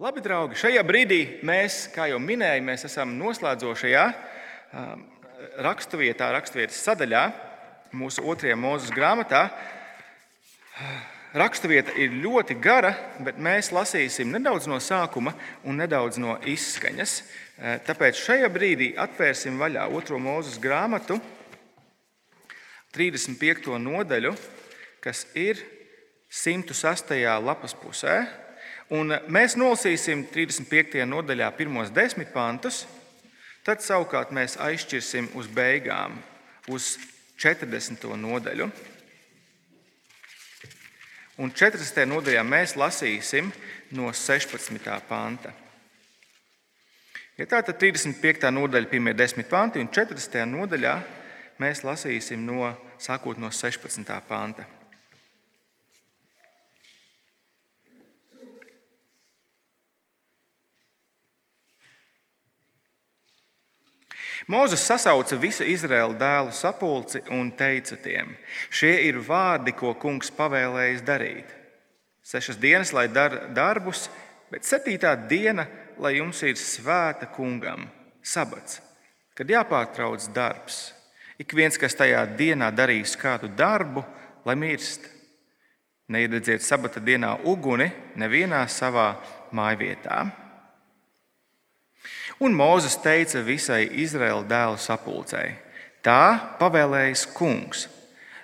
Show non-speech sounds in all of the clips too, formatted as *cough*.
Labi, draugi, šajā brīdī mēs, kā jau minēju, mēs esam noslēdzošajā um, raksturvietā, raksturvietas sadaļā, mūsu otrajā mūzes grāmatā. Raksturvieta ir ļoti gara, bet mēs lasīsim nedaudz no sākuma un nedaudz no izskaņas. Eh, tāpēc šajā brīdī atvērsim vaļā otro mūzes grāmatu, 35. nodaļu, kas ir 106. lapas pusē. Un mēs nolasīsim 35. nodaļā pirmos desmit pantus, tad savukārt mēs aizšķirsim uz beigām, uz 40. nodaļu. Un 40. nodaļā mēs lasīsim no 16. panta. Ja tā tad 35. nodaļa, pirmie desmit panti, un 40. nodaļā mēs lasīsim no, sākot no 16. panta. Mozus sasauca visu Izraēlu dēlu sapulci un teica tiem: Šie ir vārdi, ko kungs pavēlējis darīt. Sešas dienas, lai dara darbus, bet septītā diena, lai jums ir svēta kungam, sabats, kad jāpārtrauc darbs. Ik viens, kas tajā dienā darīs kādu darbu, lai mirst. Neiededziet sabata dienā uguni nevienā savā mājvietā. Un Mozus teica visai Izraēla dēlu sapulcei: Tā pavēlējis kungs.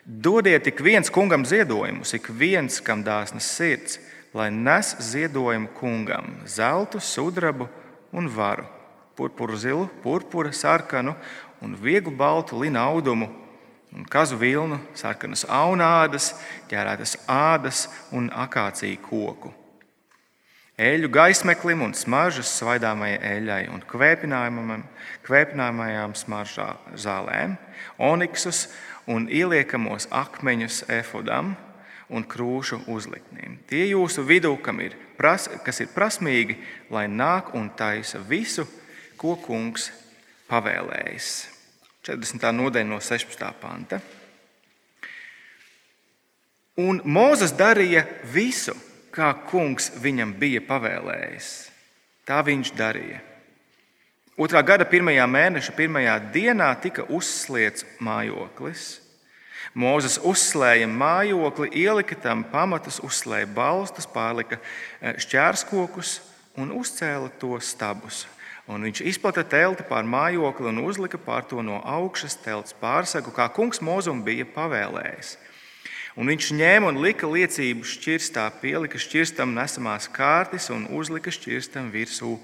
Dodiet ik viens kungam ziedojumus, ik viens, kam dāsnas sirds, lai nes ziedojumu kungam zeltu, sudrabu un varu, purpuru zilu, purpura, sarkanu un vieglu baltu lina audumu, un kazu vilnu, sarkanas aunādas, ķērētas ādas un akāciju koku eļļu gaismeklim un smaržas svaidāmajai eļļai un kvēpinājumajām smaržā zālēm, oniksus un ieliekamos akmeņus efodam un krūšu uzliktnīm. Tie jūsu vidū, ir pras, kas ir prasmīgi, lai nāk un taisa visu, ko kungs pavēlējis. 40. nodaļa no 16. panta. Un Mozus darīja visu, kā kungs viņam bija pavēlējis. Tā viņš darīja. Otrā gada pirmajā mēneša pirmajā dienā tika uzsliets mājoklis. Mūzes uzslēja mājokli, ielika tam pamatus, uzslēja balstus, pārlika eh, šķērskokus un uzcēla to stabus. Un viņš izplata telti pār mājokli un uzlika pār to no augšas telts pārsegu, kā kungs mūzum bija pavēlējis. Un viņš ņēma un lika liecību šķirstā, pielika šķirstam nesamās kārtas un uzlika šķirstam virsū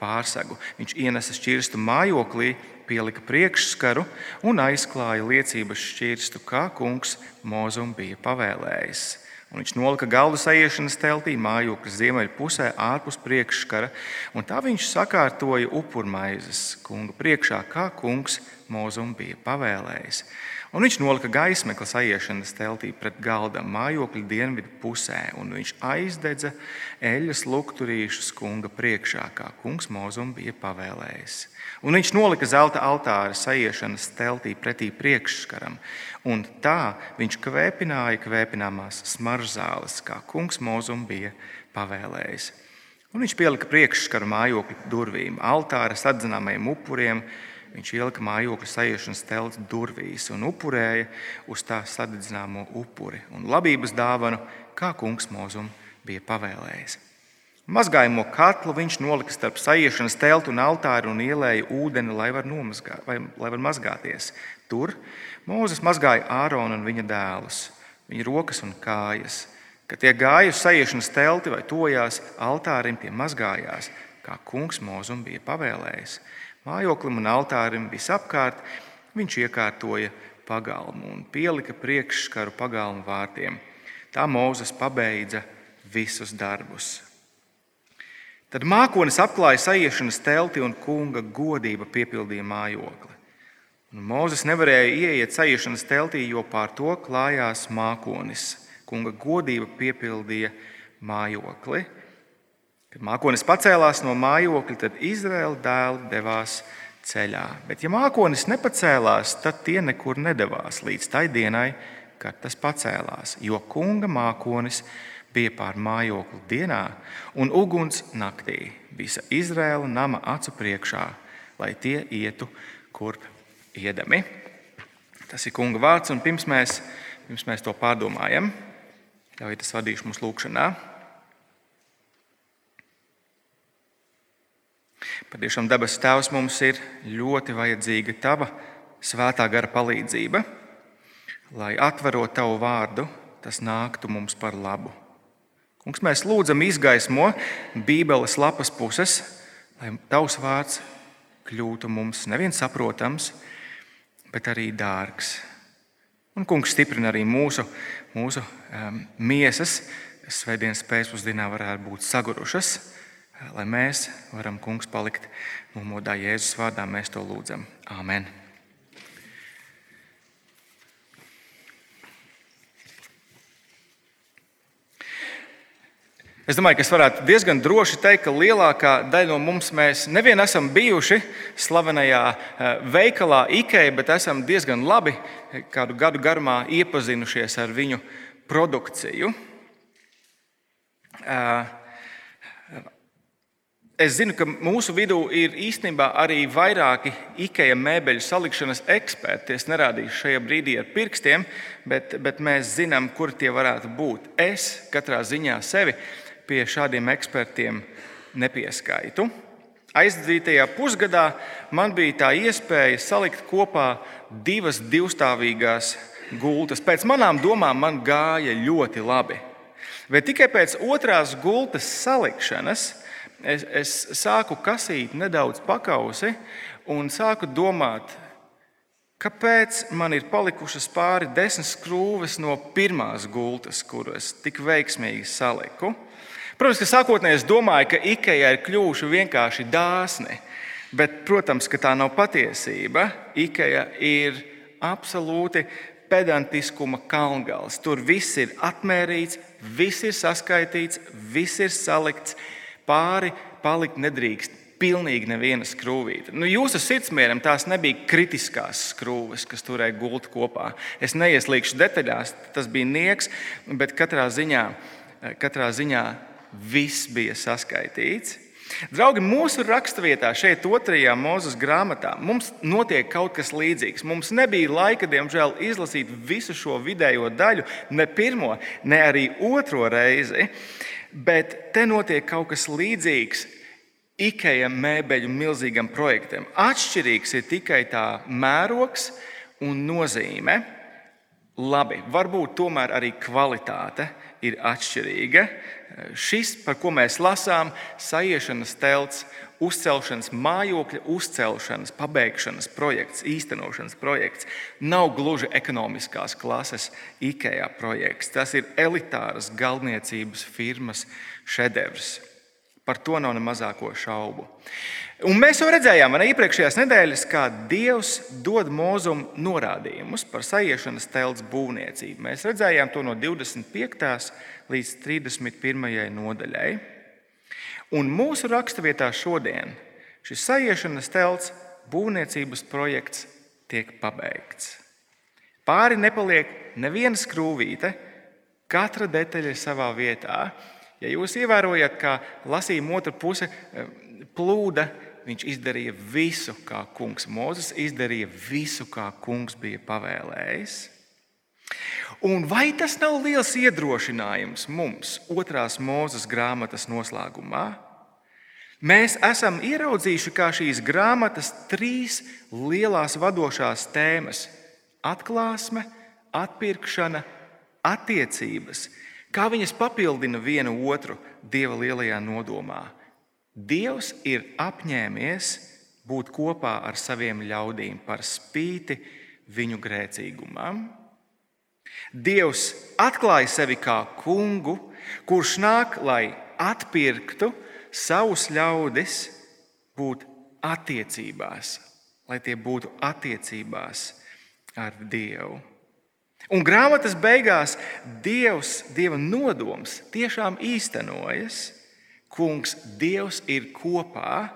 pārsegu. Viņš ienesa šķirstu mājoklī, pielika priekšskaru un aizklāja liecības šķirstu, kā kungs Mozum bija pavēlējis. Un viņš nolika galdu sajiešanas teltī, mājokļa ziemeļu pusē, ārpus priekšskara, un tā viņš sakārtoja upurmaizes kunga priekšā, kā kungs Mozum bija pavēlējis. Un viņš nolika gaismekli sajiešanas teltī pret galda mājokļa dienvidu pusē, un viņš aizdedza eļļas lukturīšus kunga priekšā, kā kungs mūzum bija pavēlējis. Un viņš nolika zelta altāra sajiešanas teltī pretī priekšskaram, un tā viņš kvēpināja kvēpināmās smaržzāles, kā kungs mūzum bija pavēlējis. Un viņš pielika priekšskaru mājokļa durvīm, altāra sadzināmajiem upuriem, Viņš ielika mājokļa sajiešanas telts durvīs un upurēja uz tā sadedzināmo upuri un labības dāvanu, kā kungs mūzum bija pavēlējis. Mazgājumu katlu viņš nolika starp sajiešanas teltu un altāru un ielēja ūdeni, lai var, nomazgā, vai, lai var mazgāties. Tur Mūzes mazgāja Āronu un viņa dēlus, viņa rokas un kājas. Kad tie gāja uz sajiešanas telti vai tojās altārim, tie mazgājās, kā kungs mūzum bija pavēlējis. Mājoklim un altārim visapkārt viņš iekārtoja pagalmu un pielika priekšskaru pagalmu vārtiem. Tā Mozus pabeidza visus darbus. Tad mākonis apklāja sajiešanas telti un kunga godība piepildīja mājokli. Un Mozus nevarēja ieiet sajiešanas teltī, jo pār to klājās mākonis. Kunga godība piepildīja mājokli. Kad mākonis pacēlās no mājokļa, tad Izraēla dēli devās ceļā. Bet, ja mākonis nepacēlās, tad tie nekur nedavās līdz tai dienai, kad tas pacēlās. Jo kunga mākonis bija pār mājokli dienā un uguns naktī visa Izraēla nama acu priekšā, lai tie ietu, kurp iedami. Tas ir kunga vārds, un pirms mēs, pirms mēs to pārdomājam, ļaujiet, es vadīšu mūsu lūgšanā. Patiešām dabas tēvs mums ir ļoti vajadzīga tava svētā gara palīdzība, lai atverot tavu vārdu, tas nāktu mums par labu. Kungs, mēs lūdzam, izgaismo Bībeles lapas puses, lai tavs vārds kļūtu mums nevien saprotams, bet arī dārgs. Un kungs stiprina arī mūsu, mūsu um, miesas, kas svētdienas pēcpusdienā varētu būt sagurušas, lai mēs varam, kungs, palikt nomodā Jēzus vārdā. Mēs to lūdzam. Āmen! Es domāju, ka es varētu diezgan droši teikt, ka lielākā daļa no mums mēs nevien esam bijuši slavenajā eh, veikalā IKEA, bet esam diezgan labi eh, kādu gadu garumā iepazinušies ar viņu produkciju. Eh, es zinu, ka mūsu vidū ir īstenībā arī vairāki IKEA mēbeļu salikšanas eksperti. Es nerādīšu šajā brīdī ar pirkstiem, bet, bet mēs zinām, kur tie varētu būt. Es katrā ziņā sevi pie šādiem ekspertiem nepieskaitu. Aizdzītajā pusgadā man bija tā iespēja salikt kopā divas divstāvīgās gultas. Pēc manām domām man gāja ļoti labi. Bet tikai pēc otrās gultas salikšanas es, es sāku kasīt nedaudz pakausi un sāku domāt, kāpēc man ir palikušas pāri desmit skrūves no pirmās gultas, kuras tik veiksmīgi saliku. Protams, ka sākotnēji es domāju, ka IKEA ir kļuvuši vienkārši dāsni, bet, protams, ka tā nav patiesība. IKEA ir absolūti pedantiskuma kalngals. Tur viss ir atmērīts, viss ir saskaitīts, viss ir salikts. Pāri palikt nedrīkst pilnīgi neviena skrūvīte. Nu, jūsu sirdsmieram tās nebija kritiskās skrūves, kas turēja gultu kopā. Es neieslīgšu detaļās, tas bija nieks, bet katrā ziņā, katrā ziņā viss bija saskaitīts. Draugi, mūsu raksturvietā, šeit, otrajā mūzes grāmatā, mums notiek kaut kas līdzīgs. Mums nebija laika, diemžēl, izlasīt visu šo vidējo daļu, ne pirmo, ne arī otro reizi, bet te notiek kaut kas līdzīgs IKEA mēbeļu milzīgam projektam. Atšķirīgs ir tikai tā mērogs un nozīme. Labi, varbūt tomēr arī kvalitāte ir atšķirīga. Šis, par ko mēs lasām, sajiešanas telts, uzcelšanas, mājokļa uzcelšanas, pabeigšanas projekts, īstenošanas projekts, nav gluži ekonomiskās klases IKEA projekts. Tas ir elitāras galvniecības firmas šedevrs. Par to nav ne mazāko šaubu. Un mēs jau redzējām, ne iepriekšējās nedēļas, kā Dievs dod mūzum norādījumus par sajiešanas telts būvniecību. Mēs redzējām to no 25. līdz 31. nodaļai. Un mūsu raksturvietā šodien šis sajiešanas telts būvniecības projekts tiek pabeigts. Pāri nepaliek neviena skrūvīte, katra detaļa ir savā vietā. Ja jūs ievērojat, kā lasījuma otra puse eh, plūda, viņš izdarīja visu, kā kungs. Mozus izdarīja visu, kā kungs bija pavēlējis. Un vai tas nav liels iedrošinājums mums otrās mūzes grāmatas noslēgumā? Mēs esam ieraudzījuši, kā šīs grāmatas trīs lielās vadošās tēmas - atklāsme, atpirkšana, attiecības Kā viņas papildina viena otru Dieva lielajā nodomā? Dievs ir apņēmies būt kopā ar saviem ļaudīm par spīti viņu grēcīgumam. Dievs atklāja sevi kā kungu, kurš nāk, lai atpirktu savus ļaudis, būt attiecībās, lai tie būtu attiecībās ar Dievu. Un grāmatas beigās Dievs, Dieva nodoms tiešām īstenojas. Kungs, Dievs ir kopā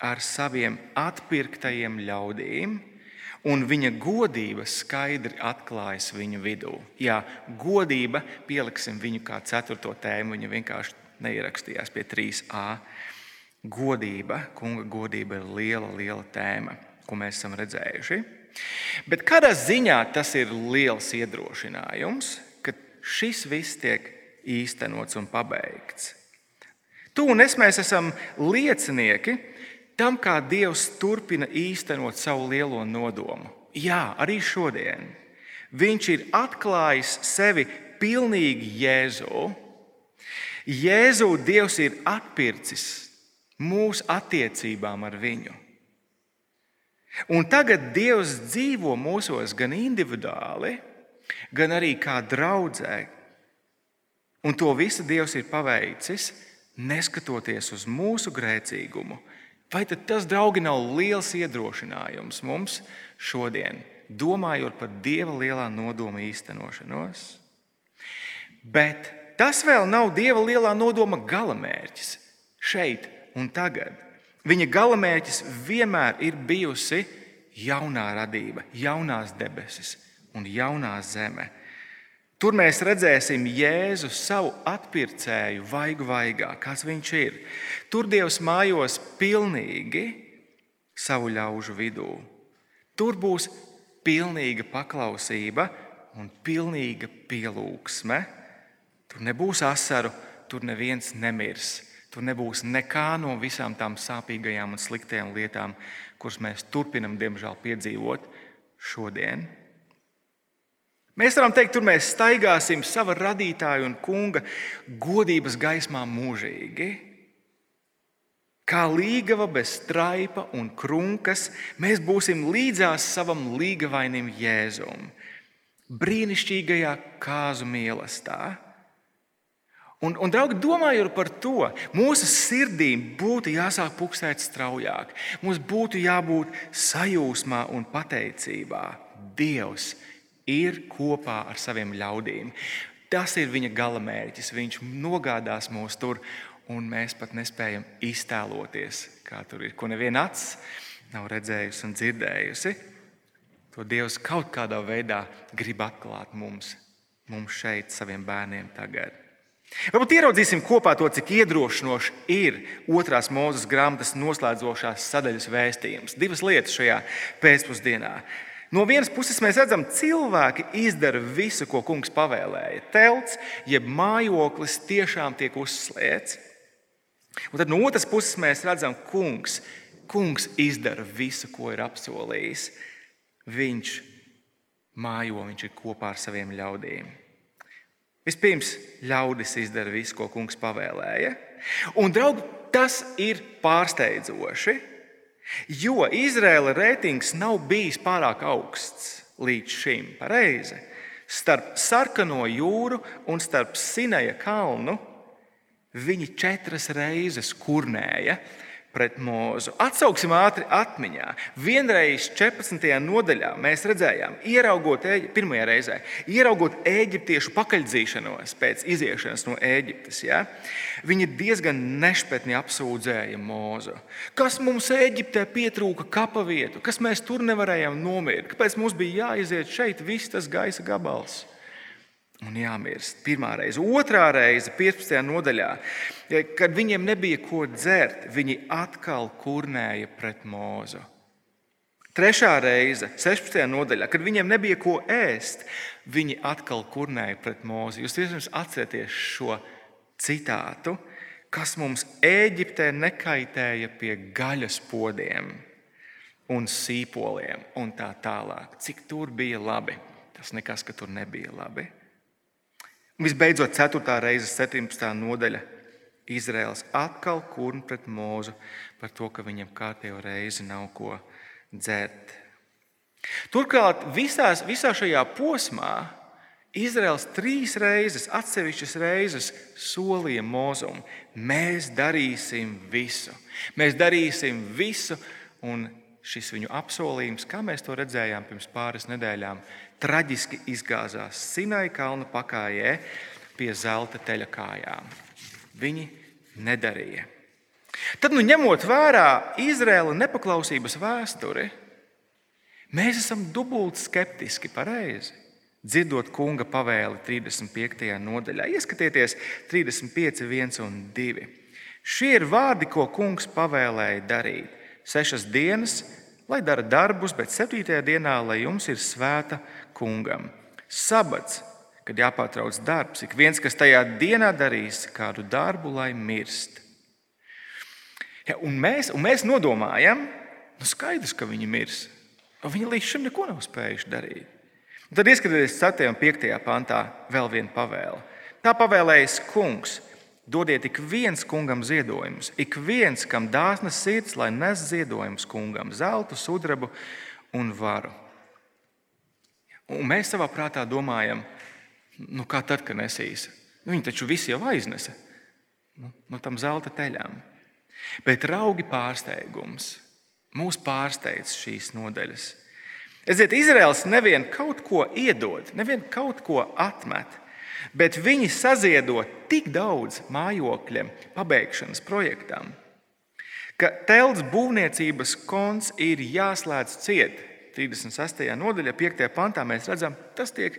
ar saviem atpirktajiem ļaudīm, un viņa godība skaidri atklājas viņu vidū. Jā, godība, pieliksim viņu kā ceturto tēmu, viņa vienkārši neierakstījās pie 3a. Godība, kunga godība ir liela, liela tēma, ko mēs esam redzējuši. Bet kādā ziņā tas ir liels iedrošinājums, ka šis viss tiek īstenots un pabeigts. Tu un es esam liecinieki tam, kā Dievs turpina īstenot savu lielo nodomu. Jā, arī šodien. Viņš ir atklājis sevi pilnīgi Jēzu. Jēzu Dievs ir atpircis mūsu attiecībām ar viņu. Un tagad Dievs dzīvo mūsos gan individuāli, gan arī kā draudzē. Un to visu Dievs ir paveicis, neskatoties uz mūsu grēcīgumu. Vai tas, draugi, nav liels iedrošinājums mums šodien, domājot par Dieva lielā nodoma īstenošanos? Bet tas vēl nav Dieva lielā nodoma galamērķis šeit un tagad. Viņa galamērķis vienmēr ir bijusi jaunā radība, jaunās debesis un jaunā zeme. Tur mēs redzēsim Jēzu savu atpircēju, vaigu vaigā, kāds viņš ir. Tur Dievs mājos pilnīgi savu ļaužu vidū. Tur būs pilnīga paklausība un pilnīga pielūgsme. Tur nebūs asaru, tur neviens nemirs. Tur nebūs nekā no visām tām sāpīgajām un sliktajām lietām, kuras mēs turpinam, diemžēl, piedzīvot šodien. Mēs varam teikt, tur mēs staigāsim sava radītāja un kunga godības gaismā mūžīgi. Kā līgava bez straipa un krunkas, mēs būsim līdzās savam līgavainim Jēzum, brīnišķīgajā kāzu mīlestībā Un, un draugi, domājot par to, mūsu sirdīm būtu jāsāk pukstēt straujāk. Mums būtu jābūt sajūsmā un pateicībā. Dievs ir kopā ar saviem ļaudīm. Tas ir viņa galamērķis. Viņš nogādās mūs tur, un mēs pat nespējam iztēloties, kā tur ir. Ko neviena acis nav redzējusi un dzirdējusi. To Dievs kaut kādā veidā grib atklāt mums, mums šeit, saviem bērniem tagad. Varbūt ieraudzīsim kopā to, cik iedrošinoši ir otrās mūzes grāmatas noslēdzošās sadaļas vēstījums. Divas lietas šajā pēcpusdienā. No vienas puses mēs redzam, cilvēki izdara visu, ko kungs pavēlēja. Telts, jeb mājoklis tiešām tiek uzslēgts. Un tad no otras puses mēs redzam, ka kungs, kungs izdara visu, ko ir apsolījis. Viņš mājo, viņš ir kopā ar saviem ļaudīm. Vispirms ļaudis izdara visu, ko kungs pavēlēja. Un, draugi, tas ir pārsteidzoši, jo Izraēla reitings nav bijis pārāk augsts līdz šim. Pareizi. Starp sarkano jūru un starp Sinaja kalnu viņi četras reizes kurnēja pret mūzu. Atsauksim ātri atmiņā. Vienreiz 14. nodaļā mēs redzējām, ieraugot, pirmajā reizē, ieraugot eģiptiešu pakaļdzīšanos pēc iziešanas no Eģiptes. Ja? Viņi diezgan nešpetni apsūdzēja mūzu. Kas mums Eģiptē pietrūka kapa vietu, kas mēs tur nevarējām nomirt, kāpēc mums bija jāiziet šeit viss tas gaisa gabals un jāmirst. Pirmā reize, otrā reize, 15. nodaļā, kad viņiem nebija ko dzert, viņi atkal kurnēja pret mūzu. Trešā reize, 16. nodaļā, kad viņiem nebija ko ēst, viņi atkal kurnēja pret mūzu. Jūs iespējams atcerieties šo citātu, kas mums Eģiptē nekaitēja pie gaļas podiem un sīpoliem un tā tālāk. Cik tur bija labi? Tas nekas, ka tur nebija labi. Visbeidzot, 4. reizes 17. nodaļa. Izraels atkal kurn pret mūzu par to, ka viņam kārtējo reizi nav ko dzert. Turklāt visās, visā šajā posmā Izraels trīs reizes, atsevišķas reizes solīja mūzumu. Mēs darīsim visu. Mēs darīsim visu, un šis viņu apsolījums, kā mēs to redzējām pirms pāris nedēļām, traģiski izgāzās Sinai kalna pakājē pie zelta teļa kājām. Viņi nedarīja. Tad, nu, ņemot vērā Izraēla nepaklausības vēsturi, Mēs esam dubult skeptiski, pareizi. Dzirdot kunga pavēli 35. nodaļā, ieskatieties 35, 1 un 2. Šie ir vārdi, ko kungs pavēlēja darīt. Sešas dienas, lai dara darbus, bet septītajā dienā, lai jums ir svēta kungam. Sabats, kad jāpārtrauc darbs, ik viens, kas tajā dienā darīs kādu darbu, lai mirst. Ja, un, mēs, un mēs nodomājam, nu skaidrs, ka viņi mirs. Viņi līdz šim neko nav spējuši darīt. Un tad ieskatieties 4. un 5. pantā vēl viena pavēle. Tā pavēlējas kungs. Dodiet ik viens kungam ziedojumus, ik viens, kam dāsnas sirds, lai nes ziedojumus kungam, zeltu, sudrabu un varu. Un mēs savā prātā domājam, nu kā tad, kad nesīs? Nu, viņi taču visi jau aiznesa nu, no tam zelta teļām. Bet raugi pārsteigums mūs pārsteidz šīs nodaļas. Redziet, Izraels nevien kaut ko iedod, nevien kaut ko atmet, bet viņi saziedo tik daudz mājokļiem, pabeigšanas projektām, ka telts būvniecības konts ir jāslēdz ciet. 36. nodaļā, 5. pantā mēs redzam, tas tiek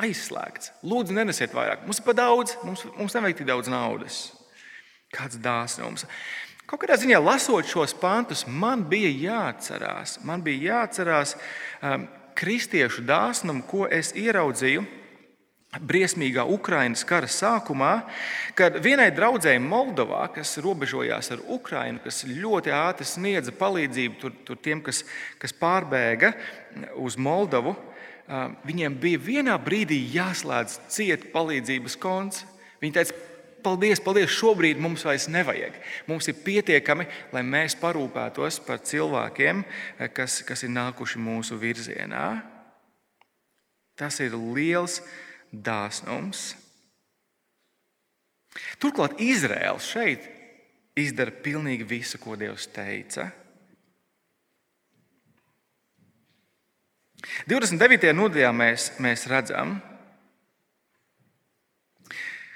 aizslēgts. Lūdzu, nenesiet vairāk. Mums ir par daudz, mums, mums nevajag tik daudz naudas. Kāds dāsnums. Kaut kādā ziņā, lasot šos pantus, man bija jāatcerās, man bija jāatcerās um, kristiešu dāsnumu, ko es ieraudzīju briesmīgā Ukraiņas kara sākumā, kad vienai draudzēji Moldovā, kas robežojās ar Ukrajinu, kas ļoti ātri sniedza palīdzību tur, tur tiem, kas, kas pārbēga uz Moldovu, viņiem bija vienā brīdī jāslēdz cieta palīdzības konts. Viņi teica, paldies, paldies, šobrīd mums vairs nevajag. Mums ir pietiekami, lai mēs parūpētos par cilvēkiem, kas, kas ir nākuši mūsu virzienā. Tas ir liels dāsnums. Turklāt Izraels šeit izdara pilnīgi visu, ko Dievs teica. 29. nodaļā mēs, mēs redzam,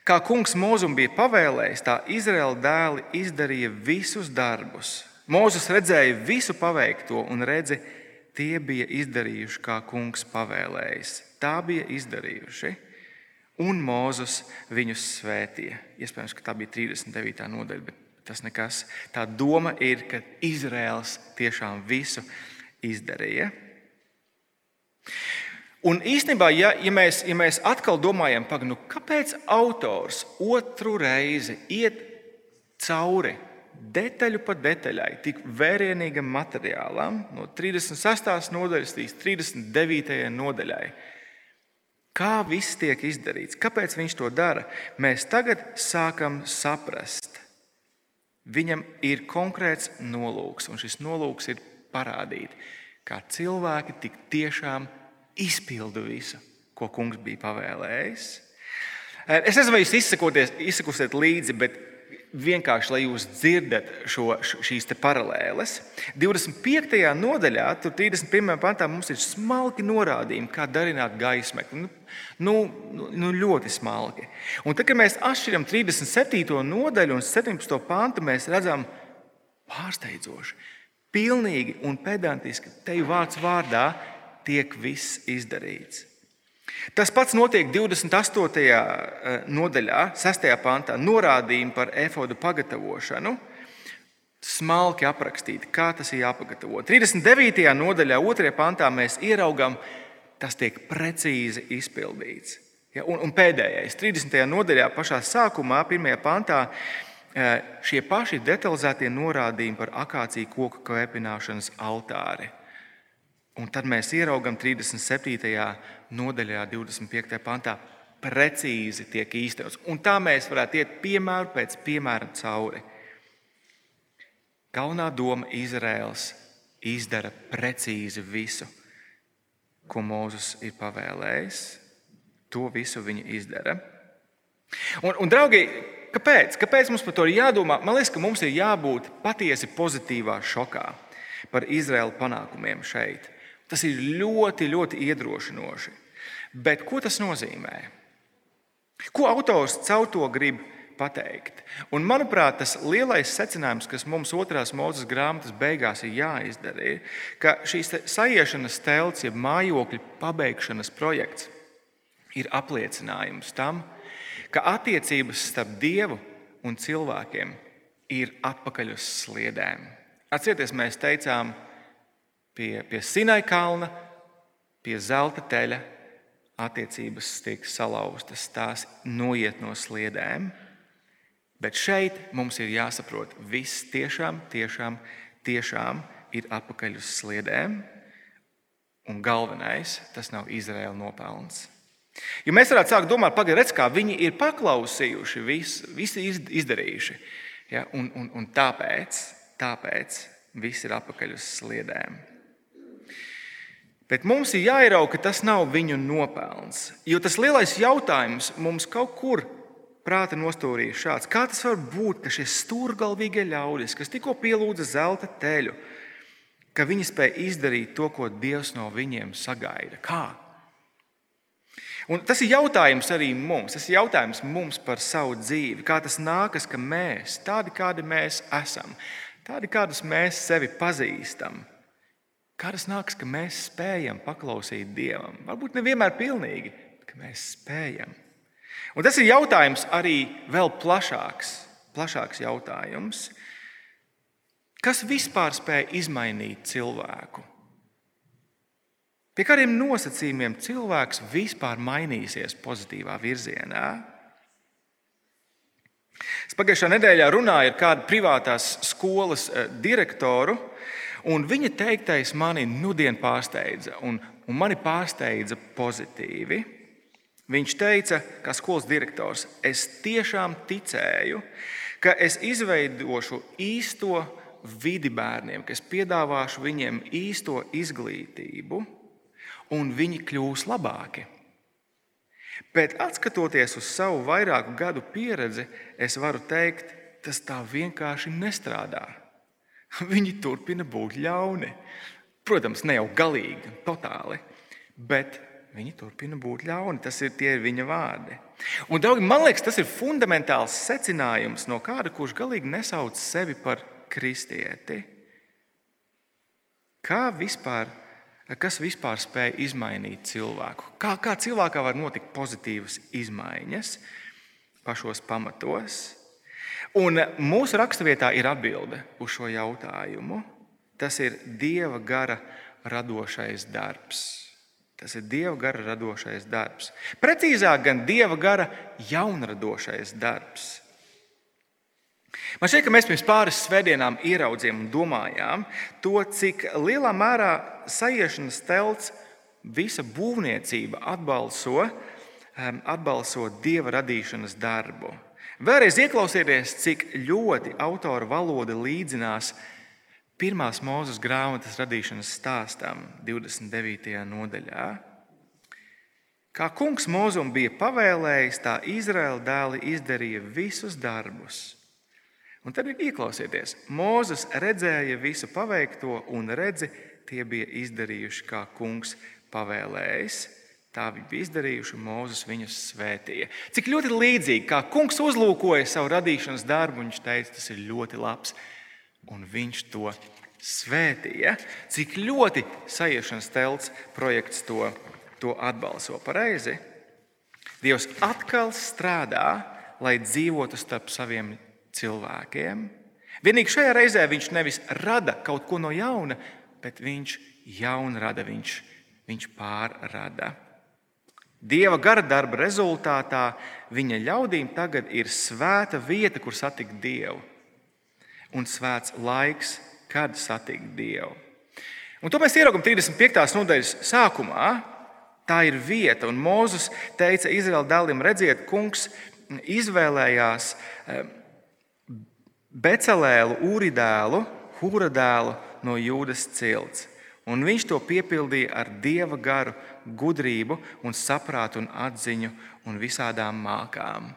kā kungs Mozum bija pavēlējis, tā Izraēla dēli izdarīja visus darbus. Mozus redzēja visu paveikto un redzi, tie bija izdarījuši, kā kungs pavēlējis. Tā bija izdarījuši un Mūzus viņus svētīja. Iespējams, ka tā bija 39. nodaļa, bet tas nekas. Tā doma ir, ka Izraels tiešām visu izdarīja. Un īstenībā, ja, ja, mēs, ja mēs atkal domājam, pag, nu, kāpēc autors otru reizi iet cauri detaļu pa detaļai, tik vērienīgam materiālam, no 36. nodaļas līdz 39. nodaļai, Kā viss tiek izdarīts, kāpēc viņš to dara, mēs tagad sākam saprast. Viņam ir konkrēts nolūks, un šis nolūks ir parādīt, kā cilvēki tik tiešām izpilda visu, ko kungs bija pavēlējis. Es nezinu, vai jūs izsakosiet līdzi, bet vienkārši, lai jūs dzirdat šo, šīs paralēles. 25. nodaļā, tur 31. pantā, mums ir smalki norādījumi, kā darināt gaismekli. Nu, nu, nu, nu, ļoti smalki. Un tad, kad mēs atšķiram 37. nodaļu un 17. pantu, mēs redzam pārsteidzoši, pilnīgi un pedantiski te vārds vārdā tiek viss izdarīts. Tas pats notiek 28. Eh, nodaļā, 6. pantā, norādījumi par efodu pagatavošanu. Smalki aprakstīti, kā tas ir jāpagatavo. 39. nodaļā, 2. pantā, mēs ieraugām, tas tiek precīzi izpildīts. Ja, un, un pēdējais, 30. nodaļā, pašā sākumā, 1. pantā, eh, šie paši detalizētie norādījumi par akāciju koku kvēpināšanas altāri. Un tad mēs ieraugām 37. nodaļā, 25. pantā, precīzi tiek īstenots. Un tā mēs varētu iet piemēru pēc piemēra cauri. Galvenā doma Izraels izdara precīzi visu, ko Mozus ir pavēlējis. To visu viņi izdara. Un, un draugi, kāpēc? kāpēc mums par to ir jādomā? Man liekas, ka mums ir jābūt patiesi pozitīvā šokā par Izraēlu panākumiem šeit. Tas ir ļoti, ļoti iedrošinoši. Bet ko tas nozīmē? Ko autors caur to grib pateikt. Un, manuprāt, tas lielais secinājums, kas mums otrās mūzes grāmatas beigās ir jāizdara, ir, ka šīs sajiešanas telts, jeb mājokļa pabeigšanas projekts, ir apliecinājums tam, ka attiecības starp Dievu un cilvēkiem ir atpakaļ uz sliedēm. Atcerieties, mēs teicām, pie, pie Sinai kalna, pie zelta teļa attiecības tiek salauztas, tās noiet no sliedēm. Bet šeit mums ir jāsaprot, viss tiešām, tiešām, tiešām ir atpakaļ uz sliedēm. Un galvenais, tas nav Izraēla nopelns. Jo mēs varētu sākt domāt, pagaidiet, kā viņi ir paklausījuši, visu, visi izdarījuši. Ja? Un, un, un tāpēc, tāpēc viss ir atpakaļ uz sliedēm. Bet mums ir jāierauga, ka tas nav viņu nopelns. Jo tas lielais jautājums mums kaut kur prāta nostūrī ir šāds: kā tas var būt, ka šie stūrgalvīgie ļaudis, kas tikko pielūdza zelta teļu, ka viņi spēja izdarīt to, ko Dievs no viņiem sagaida? Kā? Un tas ir jautājums arī mums. Tas ir jautājums mums par savu dzīvi. Kā tas nākas, ka mēs, tādi kādi mēs esam, tādi kādus mēs sevi pazīstam, Kā tas nāks, ka mēs spējam paklausīt Dievam? Varbūt nevienmēr pilnīgi, bet mēs spējam. Un tas ir jautājums arī vēl plašāks, plašāks jautājums. Kas vispār spēj izmainīt cilvēku? Pie kādiem nosacījumiem cilvēks vispār mainīsies pozitīvā virzienā? Es pagājušā nedēļā runāju ar kādu privātās skolas eh, direktoru, Un viņa teiktais mani nudien pārsteidza, un, un mani pārsteidza pozitīvi. Viņš teica, kā skolas direktors, es tiešām ticēju, ka es izveidošu īsto vidi bērniem, ka es piedāvāšu viņiem īsto izglītību, un viņi kļūs labāki. Bet, skatoties uz savu vairāku gadu pieredzi, es varu teikt, tas tā vienkārši nestrādā. *laughs* Viņi turpina būt ļauni. Protams, ne jau galīgi, totāli, bet viņi turpina būt ļauni. Tas ir tie viņa vārdi. Un, draugi, man liekas, tas ir fundamentāls secinājums no kāda, kurš galīgi nesauc sevi par kristieti. Kā vispār, kas vispār spēj izmainīt cilvēku? Kā, kā cilvēkā var notikt pozitīvas izmaiņas pašos pamatos? Un mūsu raksturvietā ir atbilde uz šo jautājumu. Tas ir Dieva gara radošais darbs. Tas ir Dieva gara radošais darbs. Precīzāk, gan Dieva gara jaunradošais darbs. Man šķiet, ka mēs pirms pāris svētdienām ieraudzījām un domājām to, cik lielā mērā sajiešanas telts visa būvniecība atbalso, atbalso Dieva radīšanas darbu. Vēlreiz ieklausieties, cik ļoti autora valoda līdzinās pirmās mūzes grāmatas radīšanas stāstam, 29. nodaļā. Kā kungs mūzum bija pavēlējis, tā Izraēla dēli izdarīja visus darbus. Un tad ir ieklausieties, Mozus redzēja visu paveikto, un redzi, tie bija izdarījuši, kā kungs pavēlējis. Tā viņi bija izdarījuši, un Mozus viņus svētīja. Cik ļoti līdzīgi, kā kungs uzlūkoja savu radīšanas darbu, viņš teica, tas ir ļoti labs, un viņš to svētīja. Cik ļoti sajiešanas telts projekts to, to atbalso pareizi. Dievs atkal strādā, lai dzīvotu starp saviem cilvēkiem. Vienīgi šajā reizē viņš nevis rada kaut ko no jauna, bet viņš jaunu rada, viņš, viņš pārrada. Dieva gara darba rezultātā viņa ļaudīm tagad ir svēta vieta, kur satikt Dievu, un svēts laiks, kad satikt Dievu. Un to mēs ieraugām 35. nodaļas sākumā. Tā ir vieta, un Mozus teica Izraēla dēliem, redziet, kungs izvēlējās eh, Becelēlu, Ūridēlu, Hūra dēlu no Jūdas cilts. Un viņš to piepildīja ar dieva garu, gudrību, un saprātu un atziņu un visādām mākām.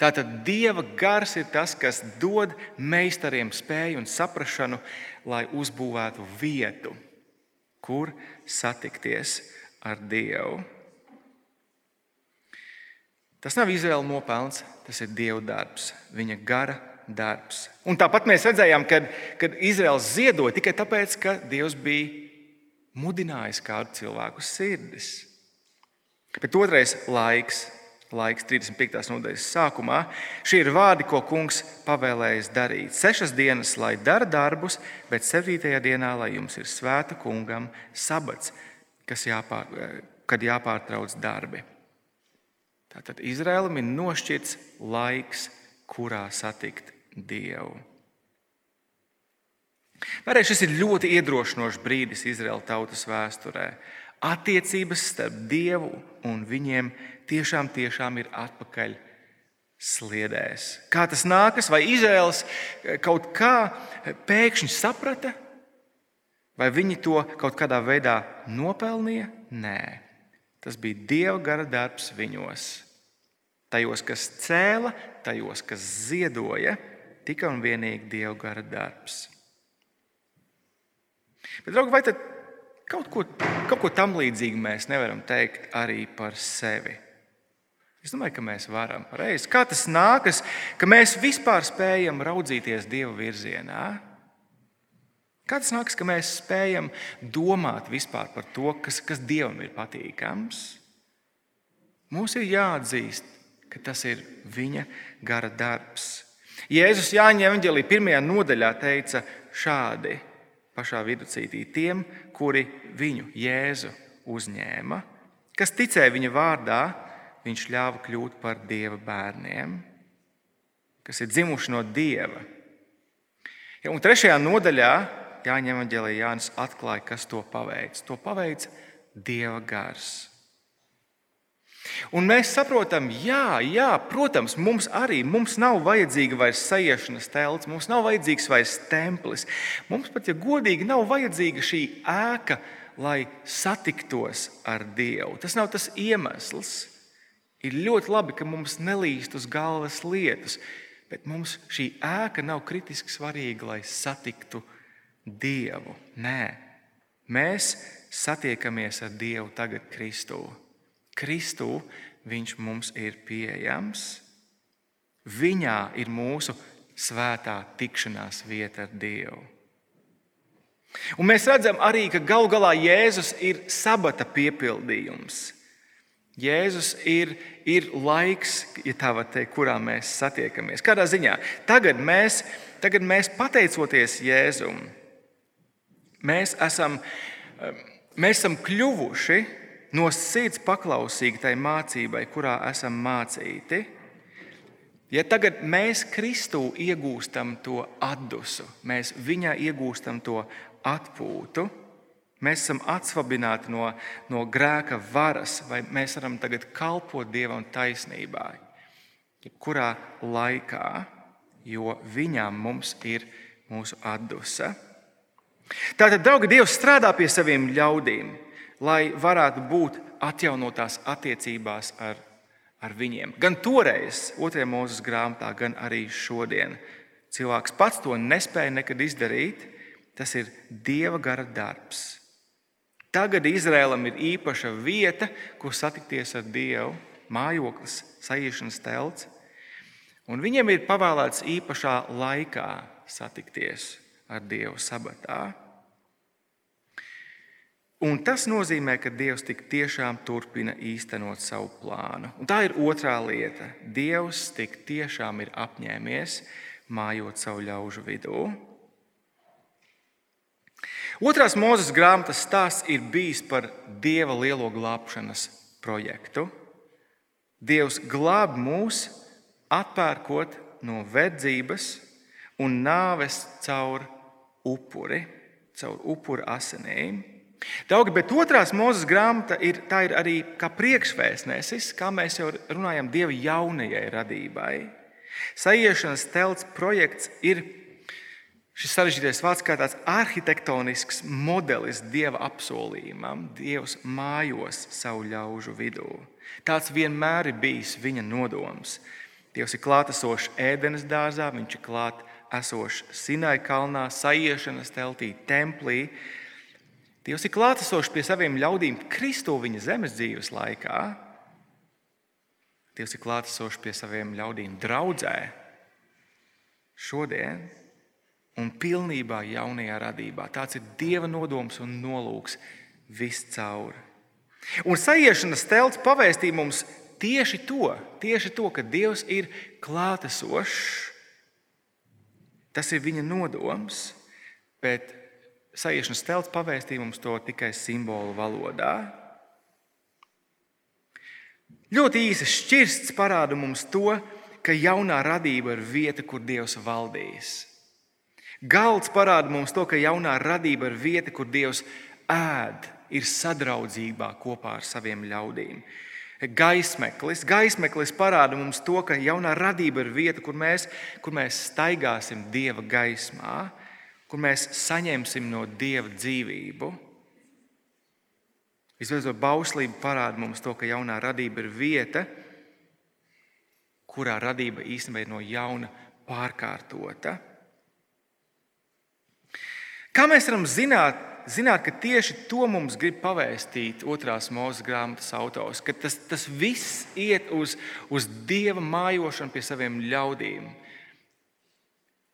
Tātad dieva gars ir tas, kas dod meistariem spēju un saprāšanu, lai uzbūvētu vietu, kur satikties ar Dievu. Tas nav Izraēla nopelns, tas ir Dieva darbs, viņa gara darbs. Un tāpat mēs redzējām, ka Izraels ziedoja tikai tāpēc, ka Dievs bija mudinājis kādu cilvēku sirdis. Bet otrais laiks, laiks 35. nodaļas sākumā, šie ir vārdi, ko kungs pavēlējis darīt. Sešas dienas, lai dara darbus, bet septītajā dienā, lai jums ir svēta kungam sabats, jāpār, kad jāpārtrauc darbi. Tātad Izraēlam ir nošķirts laiks, kurā satikt Dievu. Vēlreiz šis ir ļoti iedrošinošs brīdis Izraēla tautas vēsturē. Attiecības starp Dievu un viņiem tiešām, tiešām ir atpakaļ sliedēs. Kā tas nākas, vai Izraels kaut kā pēkšņi saprata, vai viņi to kaut kādā veidā nopelnīja? Nē. Tas bija Dieva gara darbs viņos. Tajos, kas cēla, tajos, kas ziedoja, tikai un vienīgi Dieva gara darbs. Bet, draugi, vai kaut ko, kaut ko tam līdzīgu mēs nevaram teikt arī par sevi? Es domāju, ka mēs varam. Reiz, kā tas nākas, ka mēs vispār spējam raudzīties Dieva virzienā? Kā tas nākas, ka mēs spējam domāt par to, kas, kas Dievam ir patīkams? Mums ir jāatzīst, ka tas ir Viņa gara darbs. Jēzus Jāņa Evanģelī pirmajā nodaļā teica šādi pašā viducītī tiem, kuri viņu Jēzu uzņēma, kas ticēja viņa vārdā, viņš ļāva kļūt par Dieva bērniem, kas ir dzimuši no Dieva. Ja, un trešajā nodaļā Jāņem Evanģēlī Jānis atklāja, kas to paveic. To paveic Dieva gars. Un mēs saprotam, jā, jā, protams, mums arī mums nav vajadzīga vairs sajiešanas telts, mums nav vajadzīgs vairs templis. Mums pat, ja godīgi, nav vajadzīga šī ēka, lai satiktos ar Dievu. Tas nav tas iemesls. Ir ļoti labi, ka mums nelīst uz galvas lietas, bet mums šī ēka nav kritiski svarīga, lai satiktu Dievu. Nē, mēs satiekamies ar Dievu tagad Kristū. Kristū Viņš mums ir pieejams. Viņā ir mūsu svētā tikšanās vieta ar Dievu. Un mēs redzam arī, ka galu galā Jēzus ir sabata piepildījums. Jēzus ir, ir laiks, ja tā var teikt, kurā mēs satiekamies. Kādā ziņā? Tagad mēs, tagad mēs pateicoties Jēzumam, Mēs esam, mēs esam kļuvuši no sirds paklausīgi tai mācībai, kurā esam mācīti. Ja tagad mēs Kristū iegūstam to atdusu, mēs viņā iegūstam to atpūtu, mēs esam atsvabināti no, no grēka varas, vai mēs varam tagad kalpot Dievam taisnībā, kurā laikā, jo viņām mums ir mūsu atdusa. Tātad, draugi, Dievs strādā pie saviem ļaudīm, lai varētu būt atjaunotās attiecībās ar, ar viņiem. Gan toreiz, otrajā mūzes grāmatā, gan arī šodien. Cilvēks pats to nespēja nekad izdarīt. Tas ir Dieva gara darbs. Tagad Izrēlam ir īpaša vieta, kur satikties ar Dievu, mājoklis, sajiešanas telts. Un viņiem ir pavēlēts īpašā laikā satikties ar Dievu sabatā. Un tas nozīmē, ka Dievs tik tiešām turpina īstenot savu plānu. Un tā ir otrā lieta. Dievs tik tiešām ir apņēmies mājot savu ļaužu vidū. Otrās mūzes grāmatas stāsts ir bijis par Dieva lielo glābšanas projektu. Dievs glāb mūs, atpērkot no verdzības un nāves caur upuri, caur upuru asinīm. Daugi, bet otrās mūzes grāmata ir, ir arī kā priekšvēstnesis, kā mēs jau runājam, Dieva jaunajai radībai. Sajiešanas telts projekts ir šis sarežģītais vārds kā tāds arhitektonisks modelis Dieva apsolījumam, Dievs mājos savu ļaužu vidū. Tāds vienmēr ir bijis viņa nodoms. Dievs ir klātesošs ēdenes dārzā, viņš ir klāts esošs Sinai kalnā, sajiešanas teltī, templī. Dievs ir klātesošs pie saviem ļaudīm Kristu viņa zemes dzīves laikā. Dievs ir klātesošs pie saviem ļaudīm draudzē šodien un pilnībā jaunajā radībā. Tāds ir Dieva nodoms un nolūks viscaur. Un sajiešanas telts pavēstīja mums tieši to, tieši to, ka Dievs ir klātesošs. Tas ir viņa nodoms, bet sajiešanas telts pavēstīja mums to tikai simbolu valodā. Ļoti īsi šķirsts parāda mums to, ka jaunā radība ir vieta, kur Dievs valdīs. Galds parāda mums to, ka jaunā radība ir vieta, kur Dievs ēd, ir sadraudzībā kopā ar saviem ļaudīm. Gaismeklis, gaismeklis parāda mums to, ka jaunā radība ir vieta, kur mēs, kur mēs staigāsim Dieva gaismā, kur mēs saņemsim no Dieva dzīvību. Visbeidzot, bauslība parāda mums to, ka jaunā radība ir vieta, kurā radība īstenībā ir no jauna pārkārtota. Kā mēs varam zināt, zināt, ka tieši to mums grib pavēstīt otrās mūža grāmatas autors, ka tas, tas viss iet uz, uz dieva mājošanu pie saviem ļaudīm,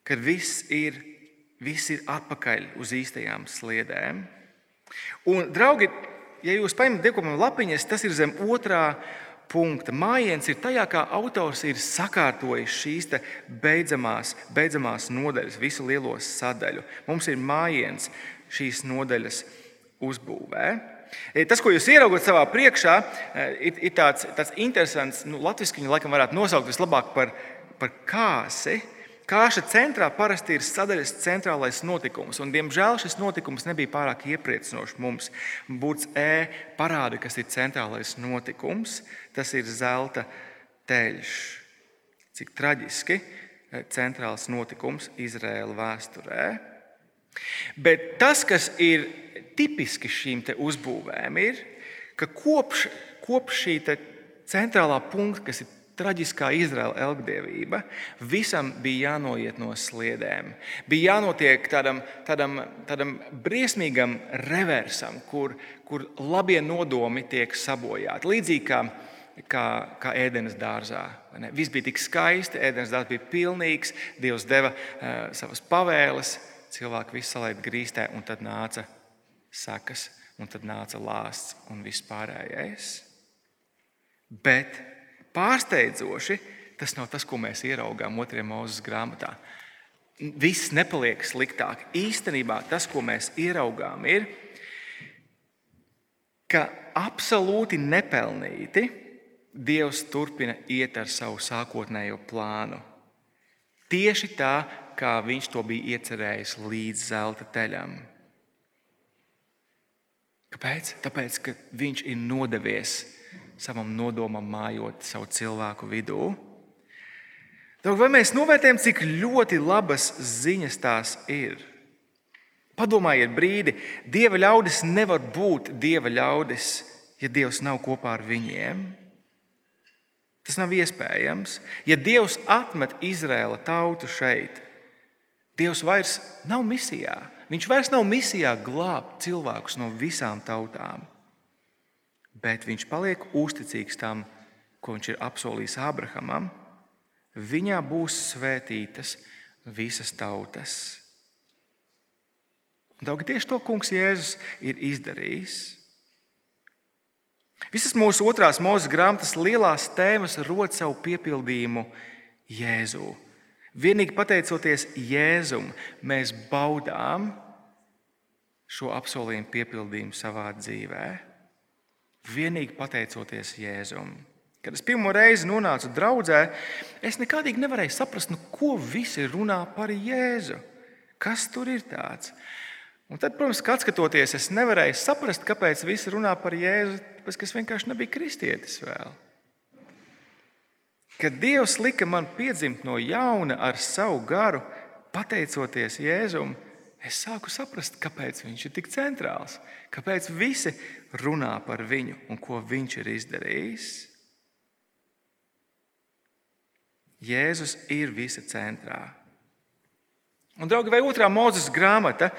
kad viss ir, viss ir atpakaļ uz īstajām sliedēm. Un, draugi, ja jūs paņemat dievkopumu lapiņas, tas ir zem otrā punkta. Mājiens ir tajā, kā autors ir sakārtojis šīs beidzamās, beidzamās nodaļas, visu lielo sadaļu. Mums ir mājiens šīs nodaļas uzbūvē. E, tas, ko jūs ieraugat savā priekšā, e, ir, ir tāds, tāds interesants, nu, latviešu viņu laikam varētu nosaukt vislabāk par, par kāsi. Kāša centrā parasti ir sadaļas centrālais notikums, un, diemžēl, šis notikums nebija pārāk iepriecinošs mums. Būts E parāda, kas ir centrālais notikums. Tas ir zelta teļš. Cik traģiski centrāls notikums Izraēla vēsturē. Bet tas, kas ir tipiski šīm uzbūvēm, ir, ka kopš, kopš šī centrālā punkta, kas ir traģiskā Izraēla elgdevība, visam bija jānoiet no sliedēm. Bija jānotiek tādam, tādam, tādam briesmīgam reversam, kur, kur labie nodomi tiek sabojāti. Līdzīgi kā, kā, kā ēdienas dārzā. Viss bija tik skaisti, ēdienas dārzs bija pilnīgs, Dievs deva uh, savas pavēles, cilvēki visu salaid grīstē, un tad nāca sekas, un tad nāca lāsts un viss pārējais. Bet Pārsteidzoši, tas nav tas, ko mēs ieraugām otrajā mūzes grāmatā. Viss nepaliek sliktāk. Īstenībā tas, ko mēs ieraugām, ir, ka absolūti nepelnīti Dievs turpina iet ar savu sākotnējo plānu. Tieši tā, kā viņš to bija iecerējis līdz zelta teļam. Kāpēc? Tāpēc, ka viņš ir nodevies savam nodomam mājot savu cilvēku vidū. Vai mēs novērtējam, cik ļoti labas ziņas tās ir? Padomājiet, brīdi, Dieva ļaudis nevar būt Dieva ļaudis, ja Dievs nav kopā ar viņiem. Tas nav iespējams. Ja Dievs atmet Izraēla tautu šeit, Dievs vairs nav misijā. Viņš vairs nav misijā glābt cilvēkus no visām tautām bet viņš paliek uzticīgs tam, ko viņš ir apsolījis Abrahamam. Viņā būs svētītas visas tautas. Daudz tieši to kungs Jēzus ir izdarījis. Visas mūsu otrās mūža grāmatas lielās tēmas rod savu piepildījumu Jēzū. Vienīgi pateicoties Jēzum, mēs baudām šo apsolījumu piepildījumu savā dzīvēm. Vienīgi pateicoties Jēzum. Kad es pirmo reizi nonācu draudzē, es nekādīgi nevarēju saprast, nu, ko visi runā par Jēzu. Kas tur ir tāds? Un tad, protams, skatoties, es nevarēju saprast, kāpēc visi runā par Jēzu, tāpēc ka es vienkārši nebiju kristietis vēl. Kad Dievs lika man piedzimt no jauna ar savu garu, pateicoties Jēzum, es sāku saprast, kāpēc viņš ir tik centrāls, kāpēc visi runā par viņu un ko viņš ir izdarījis. Jēzus ir visa centrā. Un, draugi, vai otrā mūzes grāmata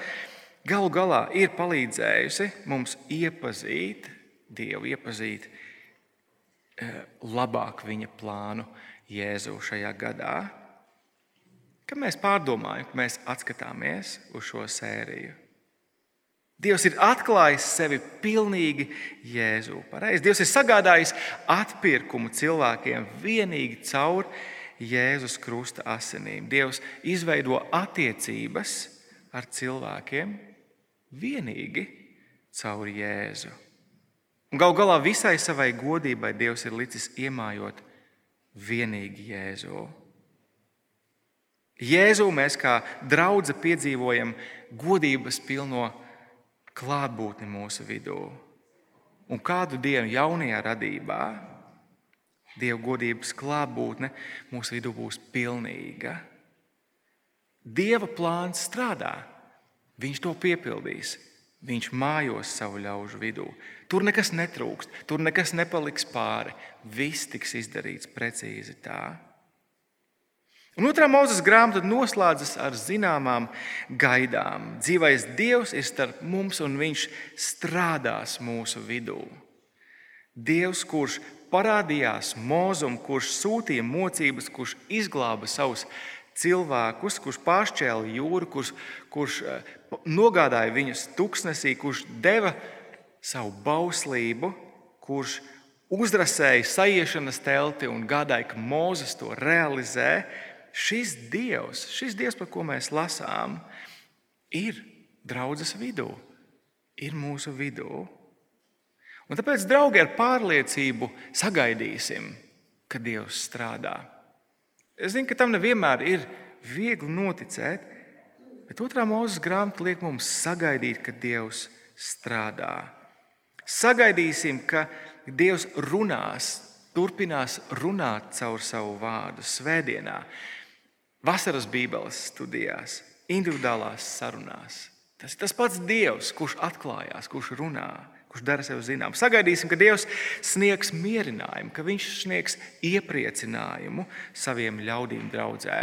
galu galā ir palīdzējusi mums iepazīt Dievu, iepazīt labāk viņa plānu Jēzu šajā gadā. Kad mēs pārdomājam, kad mēs atskatāmies uz šo sēriju, Dievs ir atklājis sevi pilnīgi Jēzu. Pareiz. Dievs ir sagādājis atpirkumu cilvēkiem vienīgi caur Jēzus krusta asinīm. Dievs izveido attiecības ar cilvēkiem vienīgi caur Jēzu. Galu galā visai savai godībai Dievs ir licis iemājot vienīgi Jēzu. Jēzu mēs kā draugi piedzīvojam godības pilno klātbūtni mūsu vidū. Un kādu dienu jaunajā radībā Dieva godības klātbūtne mūsu vidū būs pilnīga. Dieva plāns strādā, Viņš to piepildīs. Viņš mājos savu ļaužu vidū. Tur nekas netrūkst, tur nekas nepaliks pāri. Viss tiks izdarīts precīzi tā. Un otrā mūzes grāmata noslēdzas ar zināmām gaidām. Dzīvais Dievs ir starp mums un Viņš strādās mūsu vidū. Dievs, kurš parādījās mūzum, kurš sūtīja mocības, kurš izglāba savus cilvēkus, kurš pāršķēla jūru, kurš, kurš eh, nogādāja viņus tuksnesī, kurš deva savu bauslību, kurš uzrasēja sajiešanas telti un gādāja, ka Mozus to realizē. Šis Dievs, šis Dievs, par ko mēs lasām, ir draudzes vidū, ir mūsu vidū. Un tāpēc, draugi, ar pārliecību sagaidīsim, ka Dievs strādā. Es zinu, ka tam nevienmēr ir viegli noticēt, Bet otrā mūzes grāmata liek mums sagaidīt, ka Dievs strādā. Sagaidīsim, ka Dievs runās, turpinās runāt caur savu vārdu svētdienā, vasaras Bībeles studijās, individuālās sarunās. Tas ir tas pats Dievs, kurš atklājās, kurš runā, kurš dara sev zinām. Sagaidīsim, ka Dievs sniegs mierinājumu, ka Viņš sniegs iepriecinājumu saviem ļaudīm draudzē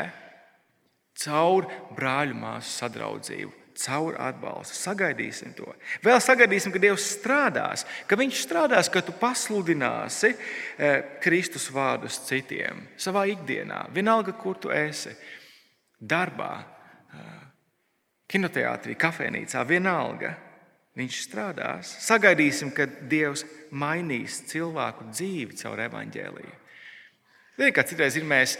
caur brāļu māsu sadraudzību, caur atbalstu. Sagaidīsim to. Vēl sagaidīsim, ka Dievs strādās, ka Viņš strādās, ka tu pasludināsi eh, Kristus vārdus citiem savā ikdienā, vienalga, kur tu esi. Darbā, eh, kinoteātrī, kafejnīcā, vienalga. Viņš strādās. Sagaidīsim, ka Dievs mainīs cilvēku dzīvi caur evaņģēlīju. Ziniet, kā citreiz ir mēs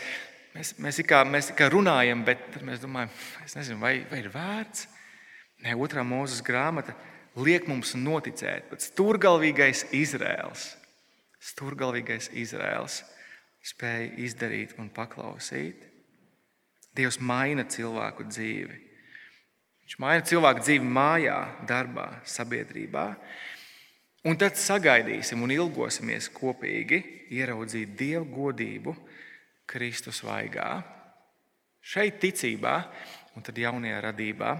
Mēs, mēs, kā, mēs kā runājam, bet mēs domājam, nezinu, vai, vai ir vērts. Nē, otrā mūzes grāmata liek mums noticēt, ka stūrgalvīgais Izraels, stūrgalvīgais Izraels spēja izdarīt un paklausīt. Dievs maina cilvēku dzīvi. Viņš maina cilvēku dzīvi mājā, darbā, sabiedrībā. Un tad sagaidīsim un ilgosimies kopīgi ieraudzīt Dieva godību Kristus vaigā. Šeit ticībā un tad jaunajā radībā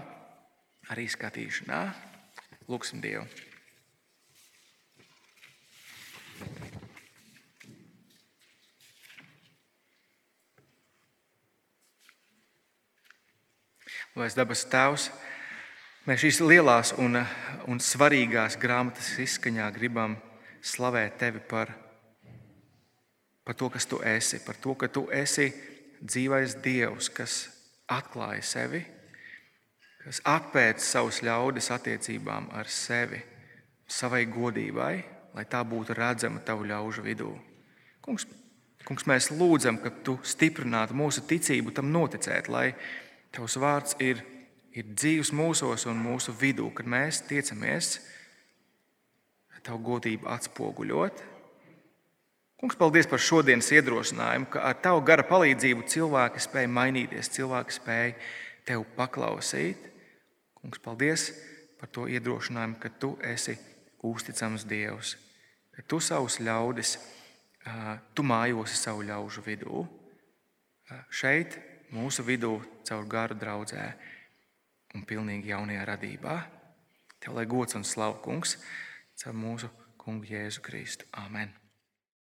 arī skatīšanā. Lūksim Dievu! Lai dabas Tēvs, mēs šīs lielās un, un svarīgās grāmatas izskaņā gribam slavēt Tevi par par to, kas tu esi, par to, ka tu esi dzīvais Dievs, kas atklāja sevi, kas atpēc savus ļaudis attiecībām ar sevi, savai godībai, lai tā būtu redzama tavu ļaužu vidū. Kungs, kungs, mēs lūdzam, ka tu stiprinātu mūsu ticību tam noticēt, lai tavs vārds ir, ir dzīves mūsos un mūsu vidū, kad mēs tiecamies tavu godību atspoguļot Kungs, paldies par šodienas iedrošinājumu, ka ar tavu gara palīdzību cilvēki spēja mainīties, cilvēki spēja tev paklausīt. Kungs, paldies par to iedrošinājumu, ka tu esi uzticams Dievs, ka tu savus ļaudis, tu mājosi savu ļaužu vidū. Šeit, mūsu vidū, caur garu draudzē un pilnīgi jaunajā radībā. Tev lai gods un slavu, kungs, caur mūsu kungu Jēzu Kristu. Amen!